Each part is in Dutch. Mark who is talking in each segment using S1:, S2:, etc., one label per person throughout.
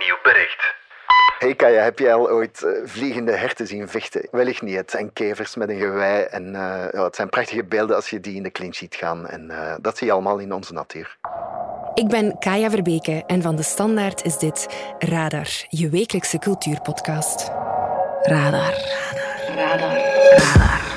S1: Nieuw bericht.
S2: Hey Kaya, heb je al ooit eh, vliegende herten zien vechten? Wellicht niet. Het zijn kevers met een gewei en eh, ja, het zijn prachtige beelden als je die in de clinch ziet gaan. En eh, dat zie je allemaal in onze natuur.
S3: Ik ben Kaya Verbeke en van De Standaard is dit Radar, je wekelijkse cultuurpodcast. Radar. Radar. Radar. Radar.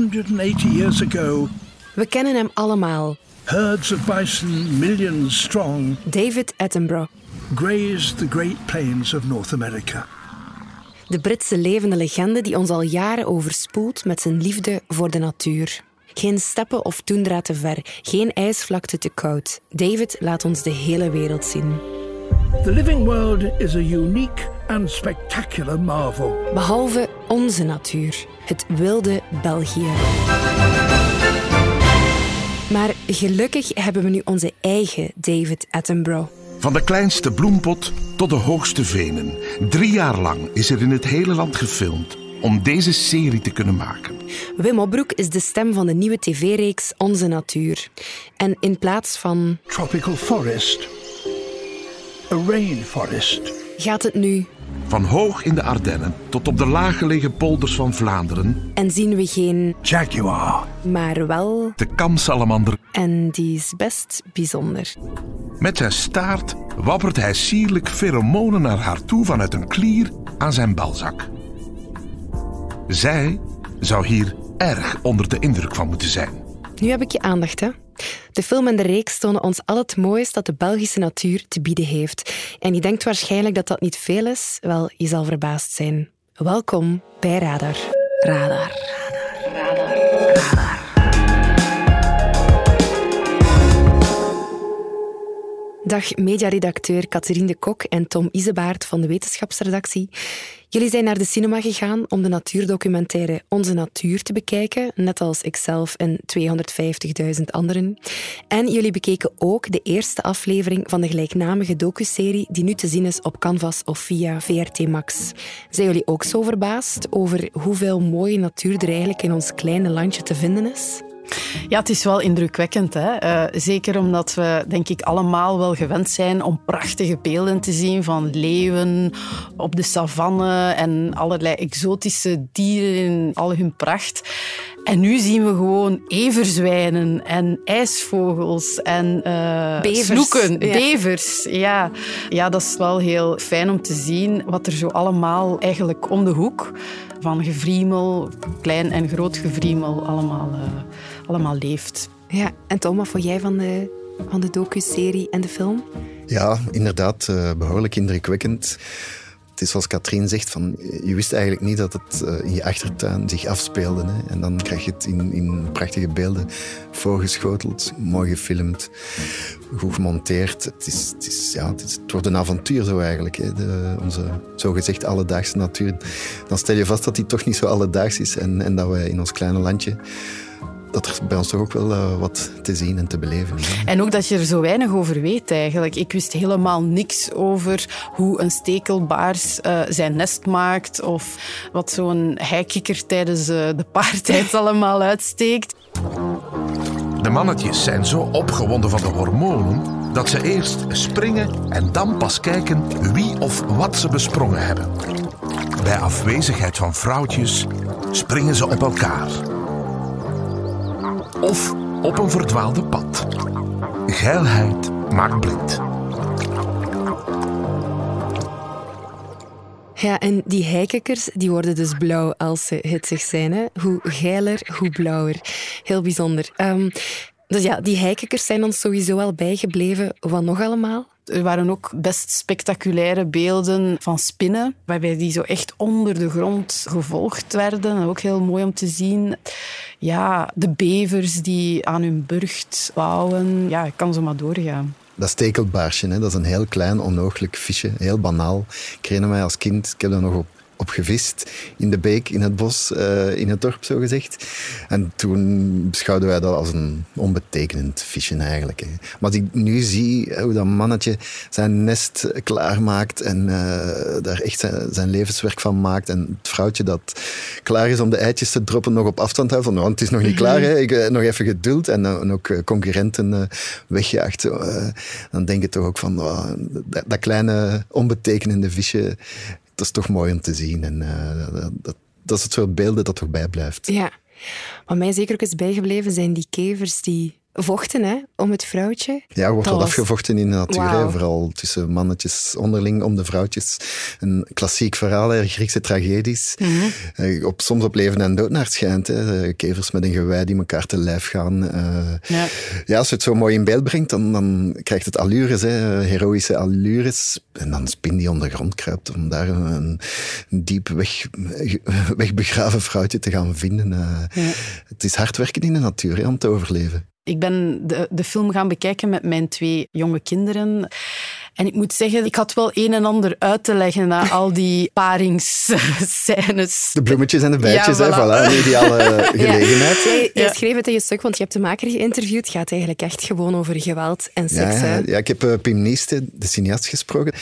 S4: 180 years ago,
S3: We kennen hem allemaal.
S4: herds of bison, millions strong,
S3: David Attenborough.
S4: grazed the great plains of North America.
S3: De Britse levende legende die ons al jaren overspoelt met zijn liefde voor de natuur. Geen steppen of toendra te ver, geen ijsvlakte te koud. David laat ons de hele wereld zien.
S4: The living world is a unique and spectacular marvel.
S3: Behalve onze natuur, het wilde België. Maar gelukkig hebben we nu onze eigen David Attenborough.
S5: Van de kleinste bloempot tot de hoogste venen. Drie jaar lang is er in het hele land gefilmd om deze serie te kunnen maken.
S3: Wim Opbroek is de stem van de nieuwe tv-reeks Onze Natuur. En in plaats van
S4: Tropical forest. A rainforest.
S3: gaat het nu
S5: Van hoog in de Ardennen tot op de laaggelegen polders van Vlaanderen,
S3: en zien we geen,
S4: Jaguar.
S3: maar wel,
S5: de kamsalamander.
S3: en die is best bijzonder.
S5: Met zijn staart wappert hij sierlijk pheromonen naar haar toe vanuit een klier aan zijn balzak. Zij zou hier erg onder de indruk van moeten zijn.
S3: Nu heb ik je aandacht, hè? De film en de reeks tonen ons al het moois dat de Belgische natuur te bieden heeft. En je denkt waarschijnlijk dat dat niet veel is. Wel, je zal verbaasd zijn. Welkom bij Radar. Radar. Radar. Radar. Dag mediaredacteur Catherine de Kok en Tom Isebaert van de wetenschapsredactie. Jullie zijn naar de cinema gegaan om de natuurdocumentaire Onze Natuur te bekijken, net als ikzelf en 250.000 anderen. En jullie bekeken ook de eerste aflevering van de gelijknamige docuserie die nu te zien is op Canvas of via VRT Max. Zijn jullie ook zo verbaasd over hoeveel mooie natuur er eigenlijk in ons kleine landje te vinden is?
S6: Ja, het is wel indrukwekkend. Hè? Eh, zeker omdat we, denk ik, allemaal wel gewend zijn om prachtige beelden te zien van leeuwen op de savanne en allerlei exotische dieren in al hun pracht. En nu zien we gewoon everzwijnen en ijsvogels en eh,
S3: Bevers,
S6: snoeken,
S3: ja.
S6: bevers. Ja. ja, dat is wel heel fijn om te zien wat er zo allemaal eigenlijk om de hoek van gevriemel, klein en groot gevriemel, allemaal, eh, allemaal leeft.
S3: Ja, en Tom, wat vond jij van de, van de docuserie en de film?
S2: Ja, inderdaad, eh, behoorlijk indrukwekkend. Het is zoals Katrien zegt, van, je wist eigenlijk niet dat het eh, in je achtertuin zich afspeelde. Hè? En dan krijg je het in, in prachtige beelden voorgeschoteld, mooi gefilmd, goed gemonteerd. Het, is, het, is, ja, het, is- het wordt een avontuur zo eigenlijk, hè? De, onze zogezegd alledaagse natuur. Dan stel je vast dat die toch niet zo alledaags is en, en dat wij in ons kleine landje dat er bij ons toch ook wel eh, wat te zien en te beleven is.
S6: En ook dat je er zo weinig over weet eigenlijk. Ik wist helemaal niks over hoe een stekelbaars eh, zijn nest maakt of wat zo'n heikikker tijdens eh, de paartijd allemaal uitsteekt.
S5: De mannetjes zijn zo opgewonden van de hormonen dat ze eerst springen en dan pas kijken wie of wat ze besprongen hebben. Bij afwezigheid van vrouwtjes springen ze op elkaar. Of op een verdwaalde pad. Geilheid maakt blind.
S3: Ja, en die heikekers die worden dus blauw als ze hitsig zijn. Hè? Hoe geiler, hoe blauwer. Heel bijzonder. Ehm, dus ja, die heikekers zijn ons sowieso al bijgebleven. Wat nog allemaal?
S6: Er waren ook best spectaculaire beelden van spinnen, waarbij die zo echt onder de grond gevolgd werden. Ook heel mooi om te zien. Ja, de bevers die aan hun burcht bouwen. Ja, ik kan zo maar doorgaan.
S2: Dat stekelbaarsje, hè, dat is een heel klein, onnooglijk visje. Heel banaal. Ik herinner mij als kind, ik heb dat nog op op gevist in de beek, in het bos, uh, in het dorp, zo gezegd. En toen beschouwden wij dat als een onbetekenend visje eigenlijk. Hè. Maar als ik nu zie hoe dat mannetje zijn nest klaarmaakt en uh, daar echt zijn, zijn, levenswerk van maakt en het vrouwtje dat klaar is om de eitjes te droppen nog op afstand houden, van, want het is nog niet klaar, hè. Ik, uh, nog even geduld en, en ook concurrenten wegjaagt, dan denk je toch ook van oh, dat, dat kleine onbetekenende visje dat is toch mooi om te zien. En dat, dat is het soort beelden dat toch bijblijft.
S3: Ja. Wat mij zeker ook is bijgebleven zijn die kevers die vochten hè, om het vrouwtje.
S2: Ja, wordt wel afgevochten in de natuur. Vooral tussen mannetjes onderling om de vrouwtjes. Een klassiek verhaal, hè, Griekse tragedies. Mm op, soms op leven en dood naar het schijnt. Hè. Kevers met een gewei die elkaar te lijf gaan. Uh, ja. ja. als je het zo mooi in beeld brengt, dan, dan krijgt het allures, hè, heroïsche allures. En dan spin die ondergrond kruipt om daar een, een diep weg, wegbegraven vrouwtje te gaan vinden. Uh, ja. Het is hard werken in de natuur hè, om te overleven.
S6: Ik ben de, de film gaan bekijken met mijn twee jonge kinderen. En ik moet zeggen, ik had wel een en ander uit te leggen na al die paringsscènes.
S2: De bloemetjes en de bijtjes, ja, voilà. hè, voilà. een ideale gelegenheid.
S3: Ja. Jij, jij schreef het in je stuk, want je hebt de maker geïnterviewd. Het gaat eigenlijk echt gewoon over geweld en seks.
S2: Ja, ja ik heb uh, Pim Nieste, de cineast, gesproken.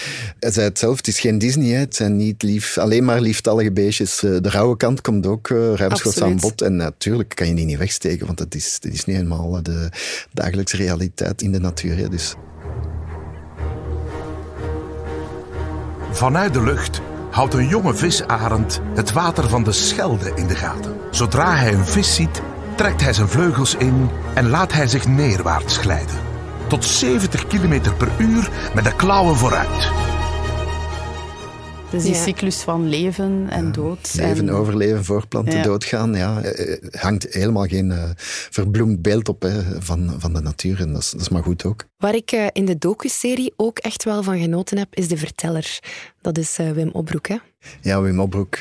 S2: Hij zei het zelf, het is geen Disney, hè. het zijn niet lief, alleen maar lieftallige beestjes. Uh, de rauwe kant komt ook uh, ruimschoots aan bod. En natuurlijk kan je die niet wegsteken, want dat is, dat is niet helemaal de dagelijkse realiteit in de natuur. Hè. Dus
S5: Vanuit de lucht houdt een jonge visarend het water van de Schelde in de gaten. Zodra hij een vis ziet, trekt hij zijn vleugels in en laat hij zich neerwaarts glijden. Tot 70 km per uur met de klauwen vooruit.
S6: Dus die cyclus van leven en dood.
S2: Leven, overleven, voorplanten, doodgaan. Ja, eh, eh, hangt helemaal geen uh, verbloemd beeld op hè, van, van de natuur. En dat is, dat is maar goed ook.
S3: Waar ik uh, in de docu-serie ook echt wel van genoten heb, is de verteller. Dat is Wim Opbroek, hè?
S2: Ja, Wim Opbroek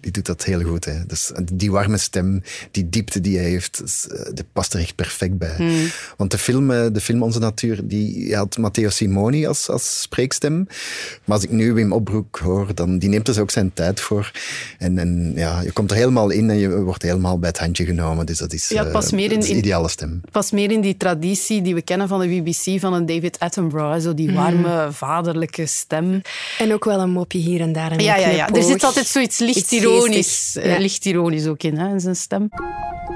S2: die doet dat heel goed. Hè. Dus die warme stem, die diepte die hij heeft, eh, die past er echt perfect bij. Hmm. Want de film, eh, de film Onze Natuur, die had Matteo Simoni als, als spreekstem. Maar als ik nu Wim Opbroek hoor, dan die neemt er dus ook zijn tijd voor. En, en ja, je komt er helemaal in en je wordt helemaal bij het handje genomen. Dus dat is, ja, het past uh, meer in, de ideale stem.
S6: pas meer in die traditie die we kennen van de BBC, van een David Attenborough. Zo die hmm. warme, vaderlijke stem.
S3: En ook wel een mopje hier en daar.
S6: ja, ja, ja. Er zit altijd zoiets licht ironisch, ja. licht ironisch ook in, hè, in zijn stem.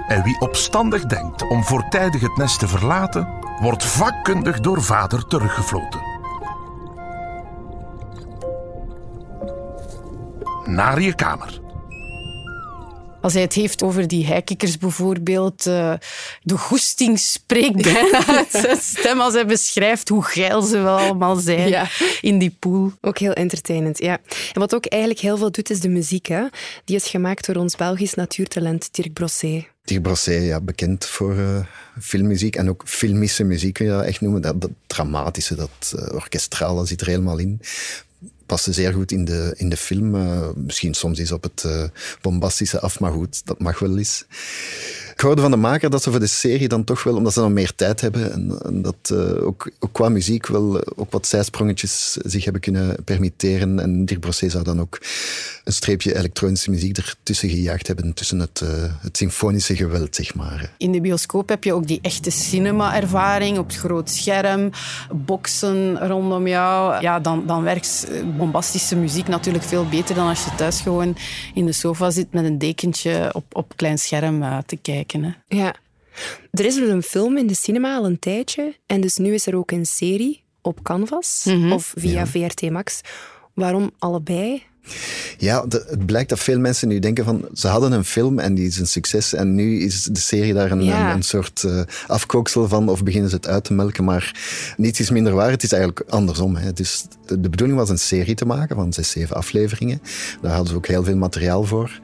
S5: En wie opstandig denkt om voortijdig het nest te verlaten, wordt vakkundig door vader teruggefloten. Naar je kamer.
S6: Als hij het heeft over die heikikkers bijvoorbeeld, uh, de goesting spreekt bijna uit zijn stem als hij beschrijft hoe geil ze wel allemaal zijn in die pool.
S3: Ook heel entertainend, ja. En wat ook eigenlijk heel veel doet, is de muziek. Hè? Die is gemaakt door ons Belgisch natuurtalent Dirk Brossé.
S2: Dirk Brossé, ja, bekend voor uh, filmmuziek en ook filmische muziek, kun je dat echt noemen. Dat, dat dramatische, dat uh, orkestrale zit er helemaal in paste zeer goed in de, in de film. Uh, misschien soms is op het uh, bombastische af, maar goed, dat mag wel eens. Ik hoorde van de maker dat ze voor de serie dan toch wel, omdat ze dan meer tijd hebben, en, dat uh, ook, ook, qua muziek wel ook wat zijsprongetjes zich hebben kunnen permitteren. En Dirk Brossé zou dan ook een streepje elektronische muziek ertussen gejaagd hebben, tussen het, uh, het symfonische geweld, zeg maar.
S6: In de bioscoop heb je ook die echte cinema-ervaring op het groot scherm, boksen rondom jou. Ja, dan, dan werkt bombastische muziek natuurlijk veel beter dan als je thuis gewoon in de sofa zit met een dekentje op, op klein scherm te kijken.
S3: Ja. Er is dus een film in de cinema al een tijdje. En dus nu is er ook een serie op Canvas mhm. of via VRT Max. Waarom allebei?
S2: Ja, het blijkt dat veel mensen nu denken van ze hadden een film en die is een succes en nu is de serie daar een, een, soort uh, afkooksel van of beginnen ze het uit te melken, maar niets is minder waar. Het is eigenlijk andersom. Hè. Dus de, de bedoeling was een serie te maken van zes, zeven afleveringen. Daar hadden ze ook heel veel materiaal voor.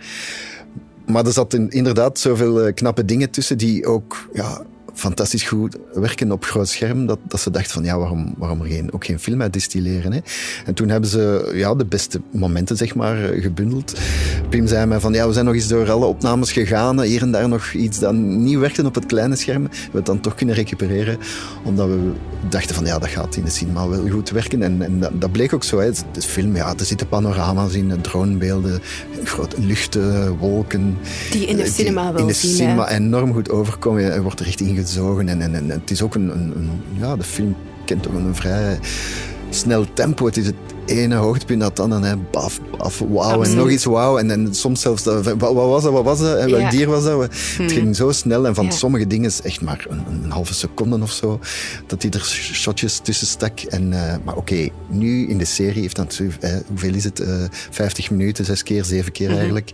S2: Maar er zat inderdaad zoveel eh, knappe dingen tussen die ook ja, fantastisch goed werken op groot scherm, dat, dat ze dachten van ja, waarom, waarom er geen, ook geen film uit distilleren. Hè? En toen hebben ze ja, de beste momenten zeg maar gebundeld. Pim zei mij van ja, we zijn nog eens door alle opnames gegaan, hier en daar nog iets dat niet werkte op het kleine scherm. We hebben het dan toch kunnen recupereren, omdat we dachten van ja, dat gaat in de cinema wel goed werken. En, en dat, dat, bleek ook zo. Hè. De film, ja, er zitten panorama's in, dronebeelden, grote luchten, wolken.
S3: Die in de eh, cinema wel
S2: In de cinema enorm goed overkomen. Je wordt er echt ingezogen. En, en, en het is ook een, een, een ja, de film kent toch een vrij snel tempo. Het is het ene hoogtepunt dat dan, en baf, baf, wauw, en nog iets wauw. En, en soms zelfs, wat, wat was dat, wat was dat, en welk dier was dat? Het hmm. ging zo snel en van sommige dingen is echt maar een, een, halve seconde of zo, dat hij er shotjes tussen stak. En, uh, maar oké, nu in de serie heeft dat, uh, hoeveel is het, uh, eh, 50 minuten, zes keer, zeven keer mm -hmm. eigenlijk.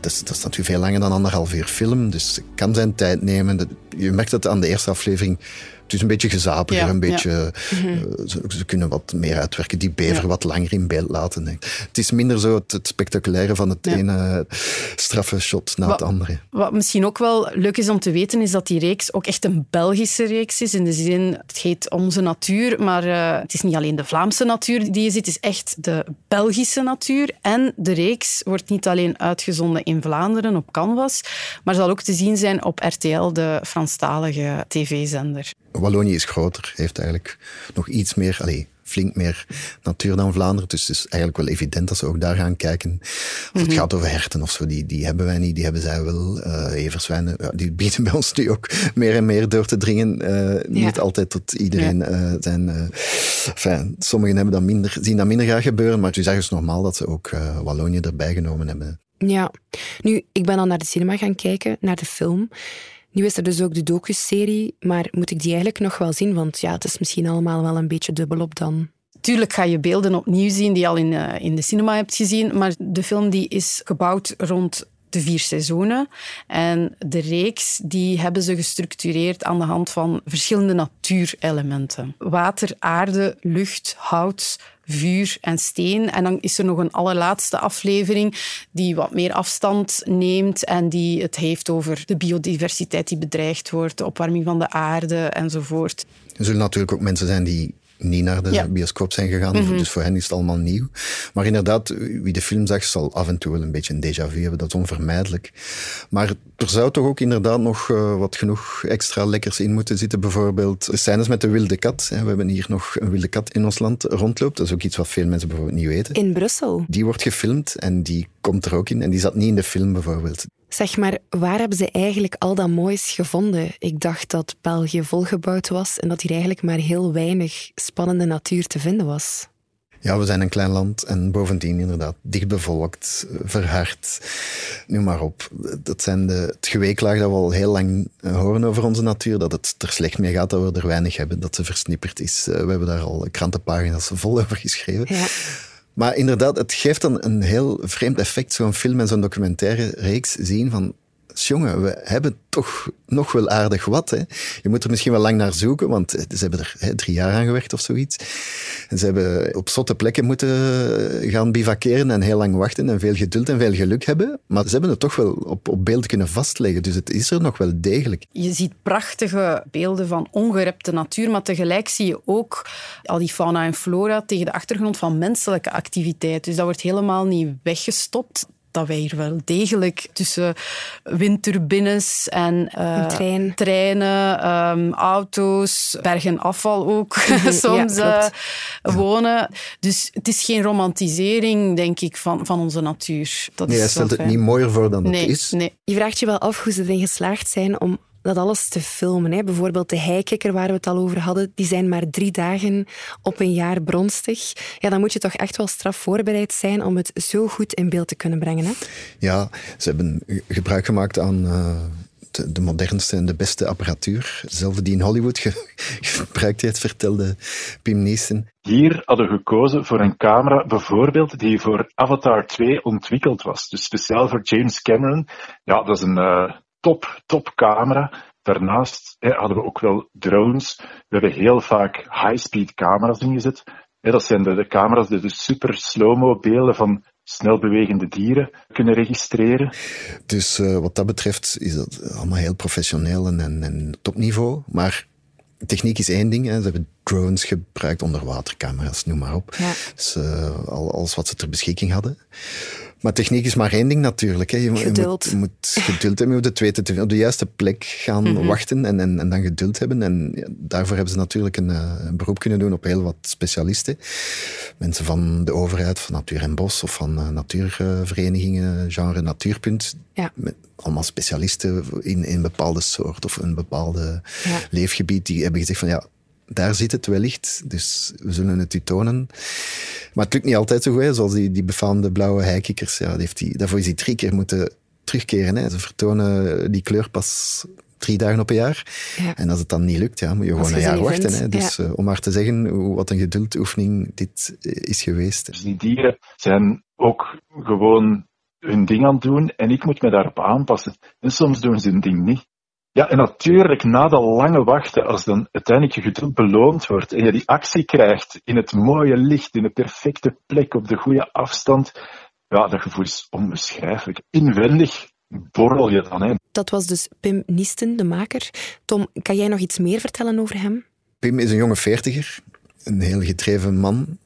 S2: Dat is, dat is natuurlijk veel langer dan anderhalf uur film, dus kan zijn tijd nemen. Je merkt dat aan de eerste aflevering het is een beetje gezapiger, een beetje, mhm. eh, ze, kunnen wat meer uitwerken, die bever wat langer in beeld laten. Het is minder zo het, spectaculaire van het ene straffe shot na het andere.
S6: Wat misschien ook wel leuk is om te weten, is dat die reeks ook echt een Belgische reeks is. In de zin, het heet Onze Natuur, maar uh, het is niet alleen de Vlaamse natuur die je ziet, het is echt de Belgische natuur. En de reeks wordt niet alleen uitgezonden in Vlaanderen op Canvas, maar zal ook te zien zijn op RTL, de Franstalige tv-zender.
S2: Wallonië is groter, heeft eigenlijk nog iets meer, allez, flink meer natuur dan Vlaanderen. Dus het is eigenlijk wel evident dat ze ook daar gaan kijken. Of het mhm. gaat over herten of zo, die, die hebben wij niet, die hebben zij wel. Uh, everzwijnen, ja, die bieden bij ons nu ook meer en meer door te dringen. Uh, niet altijd tot iedereen ja. uh, zijn... Enfin, sommigen hebben dat minder, zien dat minder graag gebeuren, maar het is eigenlijk normaal dat ze ook Wallonië erbij genomen hebben.
S3: Ja, nu, ik ben dan naar de cinema gaan kijken, naar de film. Nu is er dus ook de docu-serie, maar moet ik die eigenlijk nog wel zien? Want ja, het is misschien allemaal wel een beetje dubbelop dan.
S6: Tuurlijk ga je beelden opnieuw zien die je al in, uh, in de cinema hebt gezien, maar de film die is gebouwd rond de vier seizoenen. En de reeks die hebben ze gestructureerd aan de hand van verschillende natuurelementen. Water, aarde, lucht, hout, vuur en steen. En dan is er nog een allerlaatste aflevering die wat meer afstand neemt en die het heeft over de biodiversiteit die bedreigd wordt, de opwarming van de aarde enzovoort.
S2: Er zullen natuurlijk ook mensen zijn die niet naar de bioscoop zijn gegaan. Mhm. Dus voor hen is het allemaal nieuw. Maar inderdaad, wie de film zag, zal af en toe wel een beetje een déjà vu hebben. Dat is onvermijdelijk. Maar er zou toch ook inderdaad nog uh, wat genoeg extra lekkers in moeten zitten. Bijvoorbeeld de scènes met de wilde kat. We hebben hier nog een wilde kat in ons land rondloopt. Dat is ook iets wat veel mensen bijvoorbeeld niet weten.
S3: In Brussel?
S2: Die wordt gefilmd en die komt er ook in. En die zat niet in de film bijvoorbeeld.
S3: Zeg maar, waar hebben ze eigenlijk al dat moois gevonden? Ik dacht dat België volgebouwd was en dat hier eigenlijk maar heel weinig spannende natuur te vinden was.
S2: Ja, we zijn een klein land en bovendien inderdaad dichtbevolkt, verhard, noem maar op. Dat zijn de, het geweeklaag dat we al heel lang eh, horen over onze natuur, dat het er slecht mee gaat, dat we er weinig hebben, dat ze versnipperd is. Eh, we hebben daar al krantenpagina's vol over geschreven. Ja. Maar inderdaad, het geeft dan een heel vreemd effect, zo'n film en zo'n documentaire reeks zien van jongen, we hebben toch nog wel aardig wat. Hè. Je moet er misschien wel lang naar zoeken, want ze hebben er hè, drie jaar aan gewerkt of zoiets. En ze hebben op zotte plekken moeten gaan bivakeren en heel lang wachten en veel geduld en veel geluk hebben. Maar ze hebben het toch wel op, op beeld kunnen vastleggen, dus het is er nog wel degelijk.
S6: Je ziet prachtige beelden van ongerepte natuur, maar tegelijk zie je ook al die fauna en flora tegen de achtergrond van menselijke activiteit. Dus dat wordt helemaal niet weggestopt dat wij hier wel degelijk tussen windturbines en uh,
S3: Trein.
S6: treinen, um, auto's, bergen afval ook soms uh, wonen. Dus het is geen romantisering, denk ik, van, van onze natuur.
S2: Dat nee, hij stelt het niet mooier voor dan
S6: nee,
S2: het is.
S6: Nee.
S3: Je vraagt je wel af hoe ze erin geslaagd zijn om dat alles te filmen. Hè. Bijvoorbeeld de heikikker waar we het al over hadden, die zijn maar drie dagen op een jaar bronstig. Ja, dan moet je toch echt wel straf voorbereid zijn om het zo goed in beeld te kunnen brengen. Hè?
S2: Ja, ze hebben gebruik gemaakt aan... Uh de, modernste en de beste apparatuur. Dezelfde die in Hollywood gebruikt heeft, vertelde Pim Neeson.
S1: Hier hadden we gekozen voor een camera, bijvoorbeeld, die voor Avatar 2 ontwikkeld was. Dus speciaal voor James Cameron. Ja, dat is een uh, top, top camera. Daarnaast hè, hadden we ook wel drones. We hebben heel vaak high-speed camera's ingezet. Hè, dat zijn de, de, camera's die de super slow-mo beelden van snel bewegende dieren kunnen registreren.
S2: Dus uh, wat dat betreft is dat allemaal heel professioneel en, en topniveau. Maar techniek is één ding. Hè. Ze hebben drones gebruikt, onderwatercamera's, noem maar op. Ja. Dus uh, alles wat ze ter beschikking hadden. Maar techniek is maar één ding natuurlijk. Hè. Je,
S3: geduld.
S2: Je moet, moet, geduld hebben, je moet het weten, op de juiste plek gaan mm -hmm. wachten en, en, en, dan geduld hebben. En ja, daarvoor hebben ze natuurlijk een, eh, een, beroep kunnen doen op heel wat specialisten. Mensen van de overheid, van Natuur en Bos of van uh, natuurverenigingen, genre Natuurpunt.
S3: Ja.
S2: Met allemaal specialisten in, in een bepaalde soort of een bepaalde leefgebied. Die hebben gezegd van ja, daar zit het wellicht, dus we zullen het u tonen. Maar het lukt niet altijd zo goed, hè. zoals die, die befaamde blauwe heikikkers. Ja, heeft die, daarvoor is hij drie keer moeten terugkeren. Hè. Ze vertonen die kleur pas drie dagen op een jaar.
S3: Ja.
S2: En als het dan niet lukt, ja, moet je gewoon een jaar wachten. Hè. Dus ja. uh, om maar te zeggen hoe, wat een geduldoefening dit is geweest.
S1: Dus die dieren zijn ook gewoon hun ding aan het doen en ik moet me daarop aanpassen. En soms doen ze hun ding niet. Ja, en natuurlijk, na dat lange wachten, als dan uiteindelijk je geduld beloond wordt en je die actie krijgt in het mooie licht, in de perfecte plek, op de goede afstand, ja, dat gevoel is onbeschrijfelijk. Inwendig borrel je dan. Hè.
S3: Dat was dus Pim Niesten, de maker. Tom, kan jij nog iets meer vertellen over hem?
S2: Pim is een jonge veertiger, een heel gedreven man.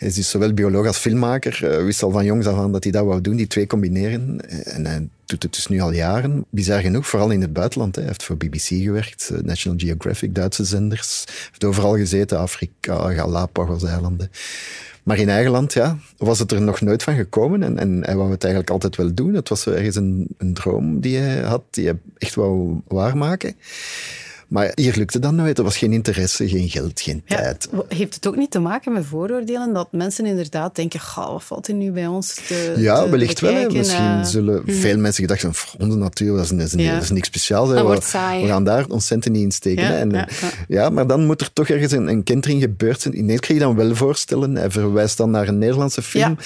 S2: Hij is dus zowel bioloog als filmmaker. Uh, wist al van jongs af aan dat hij dat wou doen, die twee combineren. En hij doet het dus nu al jaren. Bizar genoeg, vooral in het buitenland. Hè. Hij heeft voor BBC gewerkt, National Geographic, Duitse zenders. Hij heeft overal gezeten, Afrika, Galapagos-eilanden. Maar in eigen land, ja, was het er nog nooit van gekomen. En, en hij wou het eigenlijk altijd wel doen. Het was ergens een, een droom die hij had, die hij echt wou waarmaken. Maar hier lukte dat nooit. Er was geen interesse, geen geld, geen
S6: ja,
S2: tijd.
S6: Heeft het ook niet te maken met vooroordelen? Dat mensen inderdaad denken, ga, wat valt er nu bij ons te
S2: Ja,
S6: te
S2: wellicht wel. Hè. Misschien
S6: uh,
S2: zullen mm. veel mensen gedacht hebben, onze natuur, dat is, dat is,
S3: ja.
S2: dat is niks speciaals. We, gaan daar ons centen niet in steken.
S6: Ja.
S2: En,
S6: ja,
S2: maar dan moet er toch ergens een, een kentering gebeurd zijn. Ineens krijg je dan wel voorstellen. Hij verwijst dan naar een Nederlandse film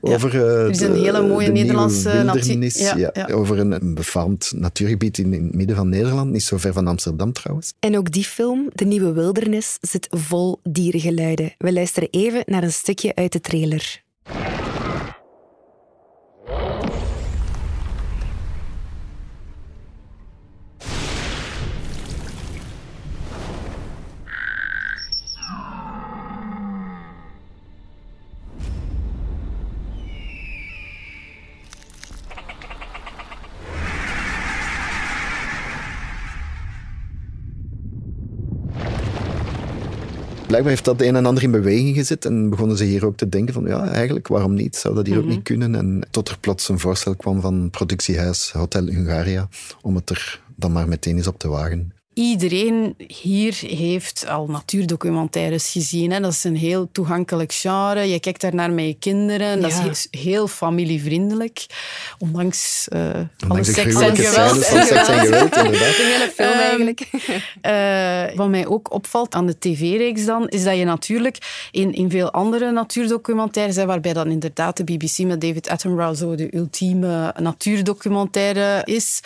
S2: over uh,
S6: er is een hele mooie
S2: de
S6: Nederlandse natuur.
S2: Ja, over een, een befaamd natuurgebied in, in het midden van Nederland. Niet zo ver van Amsterdam trouwens.
S3: En ook die film, De Nieuwe Wildernis, zit vol dierengeluiden. We luisteren even naar een stukje uit de trailer.
S2: Blijkbaar heeft dat een en ander in beweging gezet en begonnen ze hier ook te denken van ja, eigenlijk, waarom niet? Zou dat hier
S3: Mhm.
S2: ook niet kunnen? En tot er plots een voorstel kwam van productiehuis Hotel Hungaria om het er dan maar meteen eens op te wagen.
S6: Iedereen hier heeft al natuurdocumentaires gezien. Hè. Dat is een heel toegankelijk genre. Je kijkt daar naar met je kinderen. Dat
S3: Ja.
S6: is heel familievriendelijk. Ondanks, uh, alle
S2: Ondanks
S6: seks en geweld.
S2: van seks en geweld, inderdaad.
S3: De hele film
S6: Ehm,
S3: eigenlijk.
S6: Eh, wat mij ook opvalt aan de tv-reeks dan, is dat je natuurlijk in, in veel andere natuurdocumentaires, hè, waarbij dan inderdaad de BBC met David Attenborough zo de ultieme natuurdocumentaire is,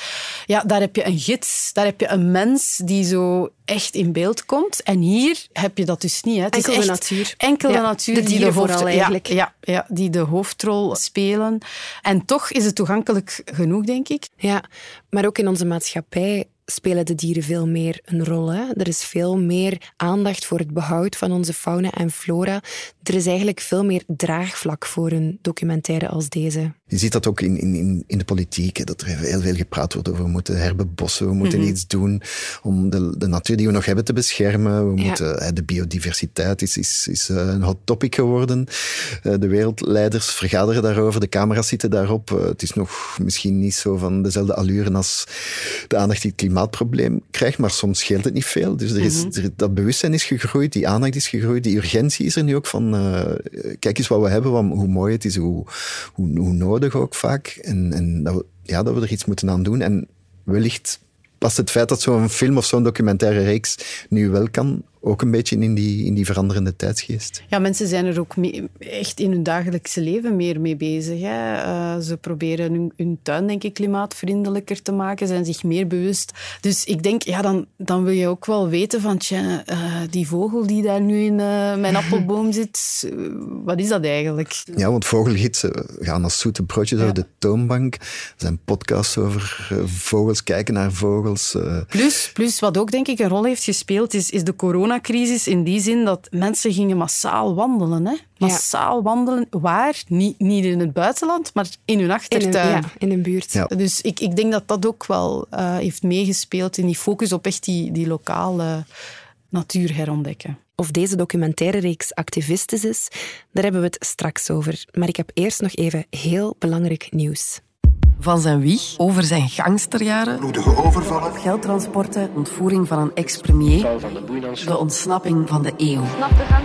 S6: ja, daar heb je een gids, daar heb je een mens die zo echt in beeld komt. En hier heb je dat dus niet. Hè. Het
S3: Enkel
S6: is
S3: de natuur.
S6: Enkel
S3: Ja,
S6: de natuur
S3: de
S6: die de hoofd-
S3: eigenlijk.
S6: Ja, ja, die de hoofdrol spelen. En toch is het toegankelijk genoeg, denk ik.
S3: Ja, maar ook in onze maatschappij spelen de dieren veel meer een rol. Hè? Er is veel meer aandacht voor het behoud van onze fauna en flora. Er is eigenlijk veel meer draagvlak voor een documentaire als deze.
S2: Je ziet dat ook in, in, in de politiek, hè, dat er heel veel gepraat wordt over we moeten herbebossen, we moeten
S3: Mhm.
S2: iets doen om de, de natuur die we nog hebben te beschermen. We
S3: Ja.
S2: moeten, de biodiversiteit is, is, is eh, een hot topic geworden. Eh, De wereldleiders vergaderen daarover, de camera's zitten daarop. Eh, Het is nog misschien niet zo van dezelfde allure als de aandacht die het klimaatprobleem krijgt, maar soms scheelt het niet veel. Dus er is, er- dat bewustzijn is gegroeid, die aandacht is gegroeid, die urgentie is er nu ook van eh, kijk eens wat we hebben, wat, hoe mooi het is, hoe, hoe, hoe nodig ook vaak. En, en dat, we, ja, dat we er iets moeten aan doen. En wellicht past het feit dat zo'n film of zo'n documentaire reeks nu wel kan ook een beetje in die, in die veranderende tijdsgeest.
S6: Ja, mensen zijn er ook mee, echt in hun dagelijkse leven meer mee bezig. Hè. Uh, ze proberen hun, hun, tuin, denk ik, klimaatvriendelijker te maken, zijn zich meer bewust. Dus ik denk, ja, dan, dan wil je ook wel weten van, tja, uh, die vogel die daar nu in uh, mijn appelboom zit, wat is dat eigenlijk?
S2: Ja, want vogelgidsen gaan als zoete broodjes ja. over de toonbank. Er zijn podcasts over vogels, kijken naar vogels.
S6: Plus, plus, wat ook denk ik een rol heeft gespeeld, is, is de coronacrisis in die zin dat mensen gingen massaal wandelen. Hè? Massaal ja. wandelen. Waar? Niet, niet in het buitenland, maar in hun achtertuin.
S3: In een, ja, in een buurt.
S2: Ja.
S6: Dus ik, ik denk dat dat ook wel uh, heeft meegespeeld in die focus op echt die, die lokale natuur herontdekken.
S3: Of deze documentaire reeks activistisch is, daar hebben we het straks over. Maar ik heb eerst nog even heel belangrijk nieuws
S7: van zijn wieg over zijn gangsterjaren,
S8: bloedige overvallen,
S7: geldtransporten, ontvoering van een ex-premier, de ontsnapping van de eeuw.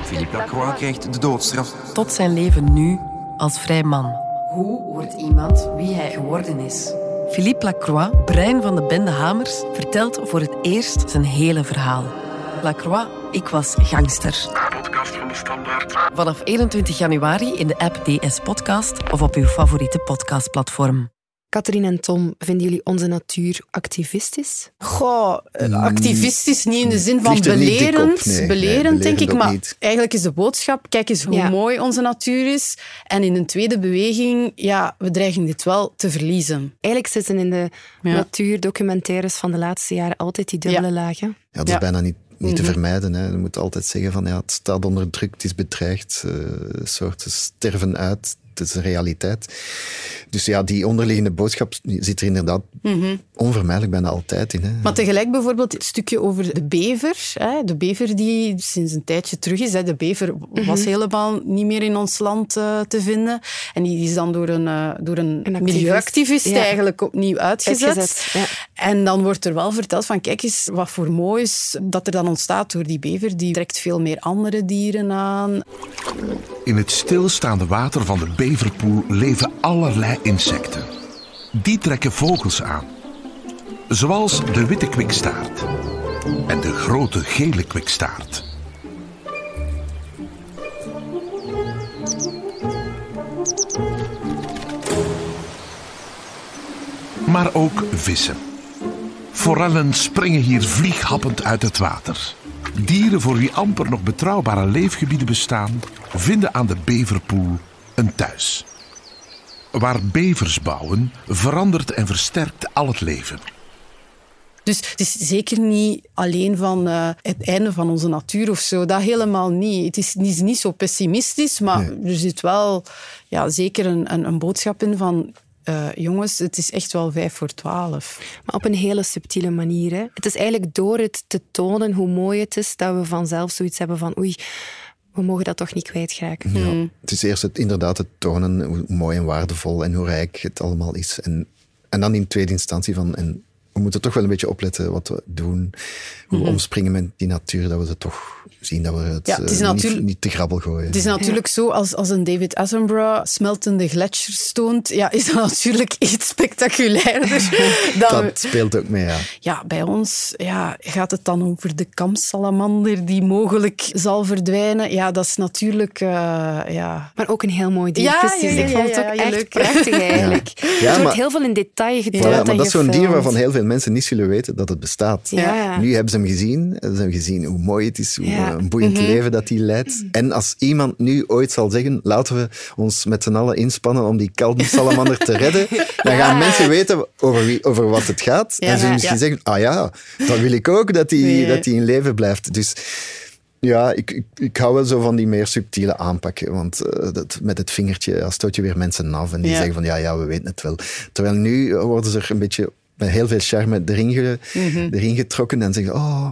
S8: Philippe Lacroix krijgt de doodstraf.
S7: Tot zijn leven nu als vrij man. Hoe wordt iemand wie hij geworden is? Philippe Lacroix, brein van de bende Hamers, vertelt voor het eerst zijn hele verhaal. Lacroix, ik was gangster.
S8: Podcast van de Standaard.
S7: Vanaf 21 januari in de app DS Podcast of op uw favoriete podcastplatform.
S3: Katrien en Tom, vinden jullie onze natuur activistisch?
S6: Goh, activistisch niet in de zin van belerend, nee, belerend denk ik, maar niet. eigenlijk is de boodschap, kijk eens hoe ja. mooi onze natuur is. En in een tweede beweging, ja, we dreigen dit wel te verliezen.
S3: Eigenlijk zitten in de ja. natuurdocumentaires van de laatste jaren altijd die dubbele ja. lagen.
S2: Ja, dat is bijna niet niet te vermijden. Hè. Je moet altijd zeggen van ja, het staat onder druk, het is bedreigd, uh, soorten sterven uit het is een realiteit. Dus ja, die onderliggende boodschap zit er inderdaad mm -hmm. onvermijdelijk bijna altijd in. Hè.
S6: Maar tegelijk bijvoorbeeld het stukje over de bever. Hè. De bever die sinds een tijdje terug is. Hè. De bever mm -hmm. was helemaal niet meer in ons land uh, te vinden. En die is dan door een, uh, door een, een milieuactivist ja. eigenlijk opnieuw uitgezet. uitgezet ja. En dan wordt er wel verteld van kijk eens wat voor moois dat er dan ontstaat door die bever. Die trekt veel meer andere dieren aan.
S5: In het stilstaande water van de beverpoel leven allerlei insecten. Die trekken vogels aan. Zoals de witte kwikstaart en de grote gele kwikstaart. Maar ook vissen. Forellen springen hier vlieghappend uit het water. Dieren voor wie amper nog betrouwbare leefgebieden bestaan, vinden aan de beverpoel een thuis. Waar bevers bouwen, verandert en versterkt al het leven.
S6: Dus het is zeker niet alleen van uh, het einde van onze natuur of zo. Dat helemaal niet. Het is, het is niet zo pessimistisch, maar nee. er zit wel ja, zeker een, een, een boodschap in van uh, jongens, het is echt wel vijf voor twaalf.
S3: Maar op een hele subtiele manier. Hè? Het is eigenlijk door het te tonen hoe mooi het is, dat we vanzelf zoiets hebben van oei, we mogen dat toch niet kwijtraken.
S2: Ja, hmm. Het is eerst het, inderdaad het tonen hoe mooi en waardevol en hoe rijk het allemaal is. En, en dan in tweede instantie van... En we moeten toch wel een beetje opletten wat we doen. Hoe we mm-hmm. omspringen met die natuur, dat we ze toch zien dat we het, ja, het is uh, niet, niet, te grabbel gooien.
S6: Het is natuurlijk ja. zo, als, als een David Attenborough smeltende gletsjers toont, ja, is dat natuurlijk iets spectaculairder.
S2: dan dat speelt ook mee, ja.
S6: Ja, bij ons ja, gaat het dan over de kamsalamander die mogelijk zal verdwijnen. Ja, dat is natuurlijk... Uh, ja.
S3: Maar ook een heel mooi dier, ja, precies. Ik vond het ook echt leuk. prachtig, eigenlijk. Ja. Ja, er wordt heel veel in detail getoond
S2: ja, maar dat is zo'n dier waarvan heel veel mensen niet zullen weten dat het bestaat.
S3: Ja.
S2: Nu hebben ze hem gezien, hebben ze hem gezien hoe mooi het is, hoe een boeiend mm-hmm. leven dat hij leidt. En als iemand nu ooit zal zeggen, laten we ons met z'n allen inspannen om die salamander te redden, dan gaan mensen weten over, wie, over wat het gaat. en ze misschien zeggen, ah ja, dan wil ik ook dat hij nee. dat in leven blijft. Dus ja, ik, ik, ik, hou wel zo van die meer subtiele aanpakken. Want uh, dat, met het vingertje stoot je weer mensen af en die ja. zeggen van ja, ja, we weten het wel. Terwijl nu worden ze er een beetje met heel veel charme erin, ge, mm-hmm. erin getrokken en zeggen oh.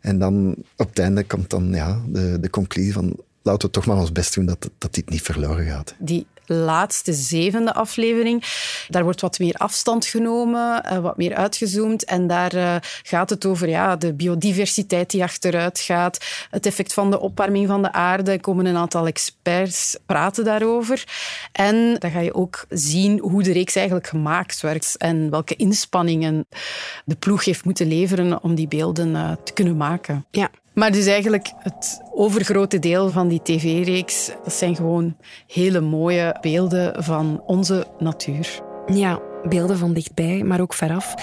S2: En dan op het einde komt dan ja, de, de conclusie van laten we toch maar ons best doen dat, dat dit niet verloren gaat.
S6: Die laatste zevende aflevering. Daar wordt wat meer afstand genomen, uh, wat meer uitgezoomd. En daar uh, gaat het over ja, de biodiversiteit die achteruit gaat, het effect van de opwarming van de aarde. Er komen een aantal experts praten daarover. En dan ga je ook zien hoe de reeks eigenlijk gemaakt werd en welke inspanningen de ploeg heeft moeten leveren om die beelden uh, te kunnen maken.
S3: Ja,
S6: Maar dus eigenlijk het overgrote deel van die tv-reeks, dat zijn gewoon hele mooie beelden van onze natuur.
S3: Ja, beelden van dichtbij, maar ook veraf.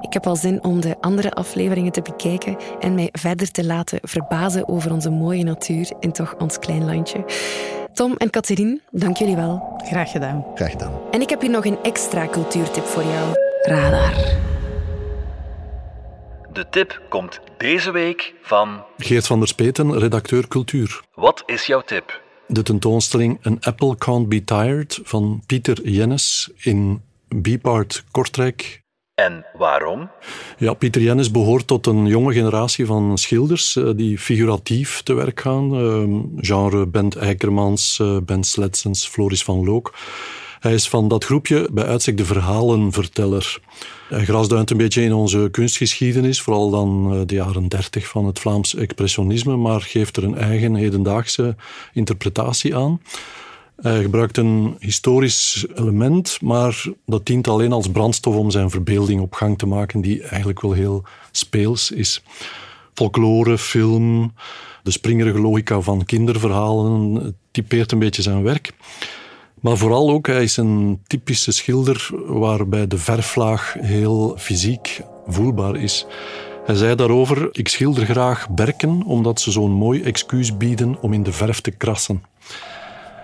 S3: Ik heb al zin om de andere afleveringen te bekijken en mij verder te laten verbazen over onze mooie natuur in toch ons klein landje. Tom en Catherine, dank jullie wel.
S6: Graag gedaan.
S2: Graag gedaan.
S3: En ik heb hier nog een extra cultuurtip voor jou.
S7: Radar.
S9: De tip komt deze week van.
S10: Geert van der Speten, redacteur cultuur.
S9: Wat is jouw tip?
S10: De tentoonstelling An Apple Can't Be Tired van Pieter Jennis in Bipart Kortrijk.
S9: En waarom?
S10: Ja, Pieter Jennis behoort tot een jonge generatie van schilders eh, die figuratief te werk gaan. Uh, genre Bent Eikermans, uh, Bent Sletsens, Floris van Look. Hij is van dat groepje bij uitstek de verhalenverteller. Hij grasduint een beetje in onze kunstgeschiedenis, vooral dan eh, de jaren dertig van het Vlaams expressionisme, maar geeft er een eigen hedendaagse interpretatie aan. Hij gebruikt een historisch element, maar dat dient alleen als brandstof om zijn verbeelding op gang te maken, die eigenlijk wel heel speels is. Folklore, film, de springerige logica van kinderverhalen typeert een beetje zijn werk. Maar vooral ook, hij is een typische schilder waarbij de verflaag heel fysiek voelbaar is. Hij zei daarover, ik schilder graag berken omdat ze zo'n mooi excuus bieden om in de verf te krassen.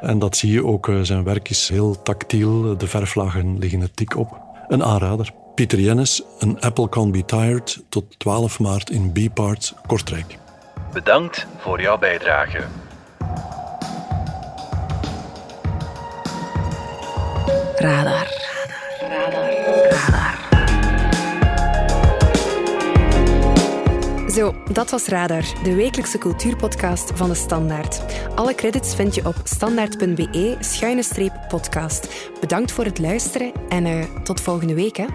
S10: En dat zie je ook, eh, zijn werk is heel tactiel, de verflagen liggen er dik op. Een aanrader. Pieter Jennis, Een Apple Can Be Tired, tot 12 maart in B-Part, Kortrijk.
S9: Bedankt voor jouw bijdrage.
S7: Radar. Radar. Radar.
S3: Zo, dat was Radar, de wekelijkse cultuurpodcast van de Standaard. Alle credits vind je op standaard.be-podcast. Bedankt voor het luisteren en uh, tot volgende week. Hè.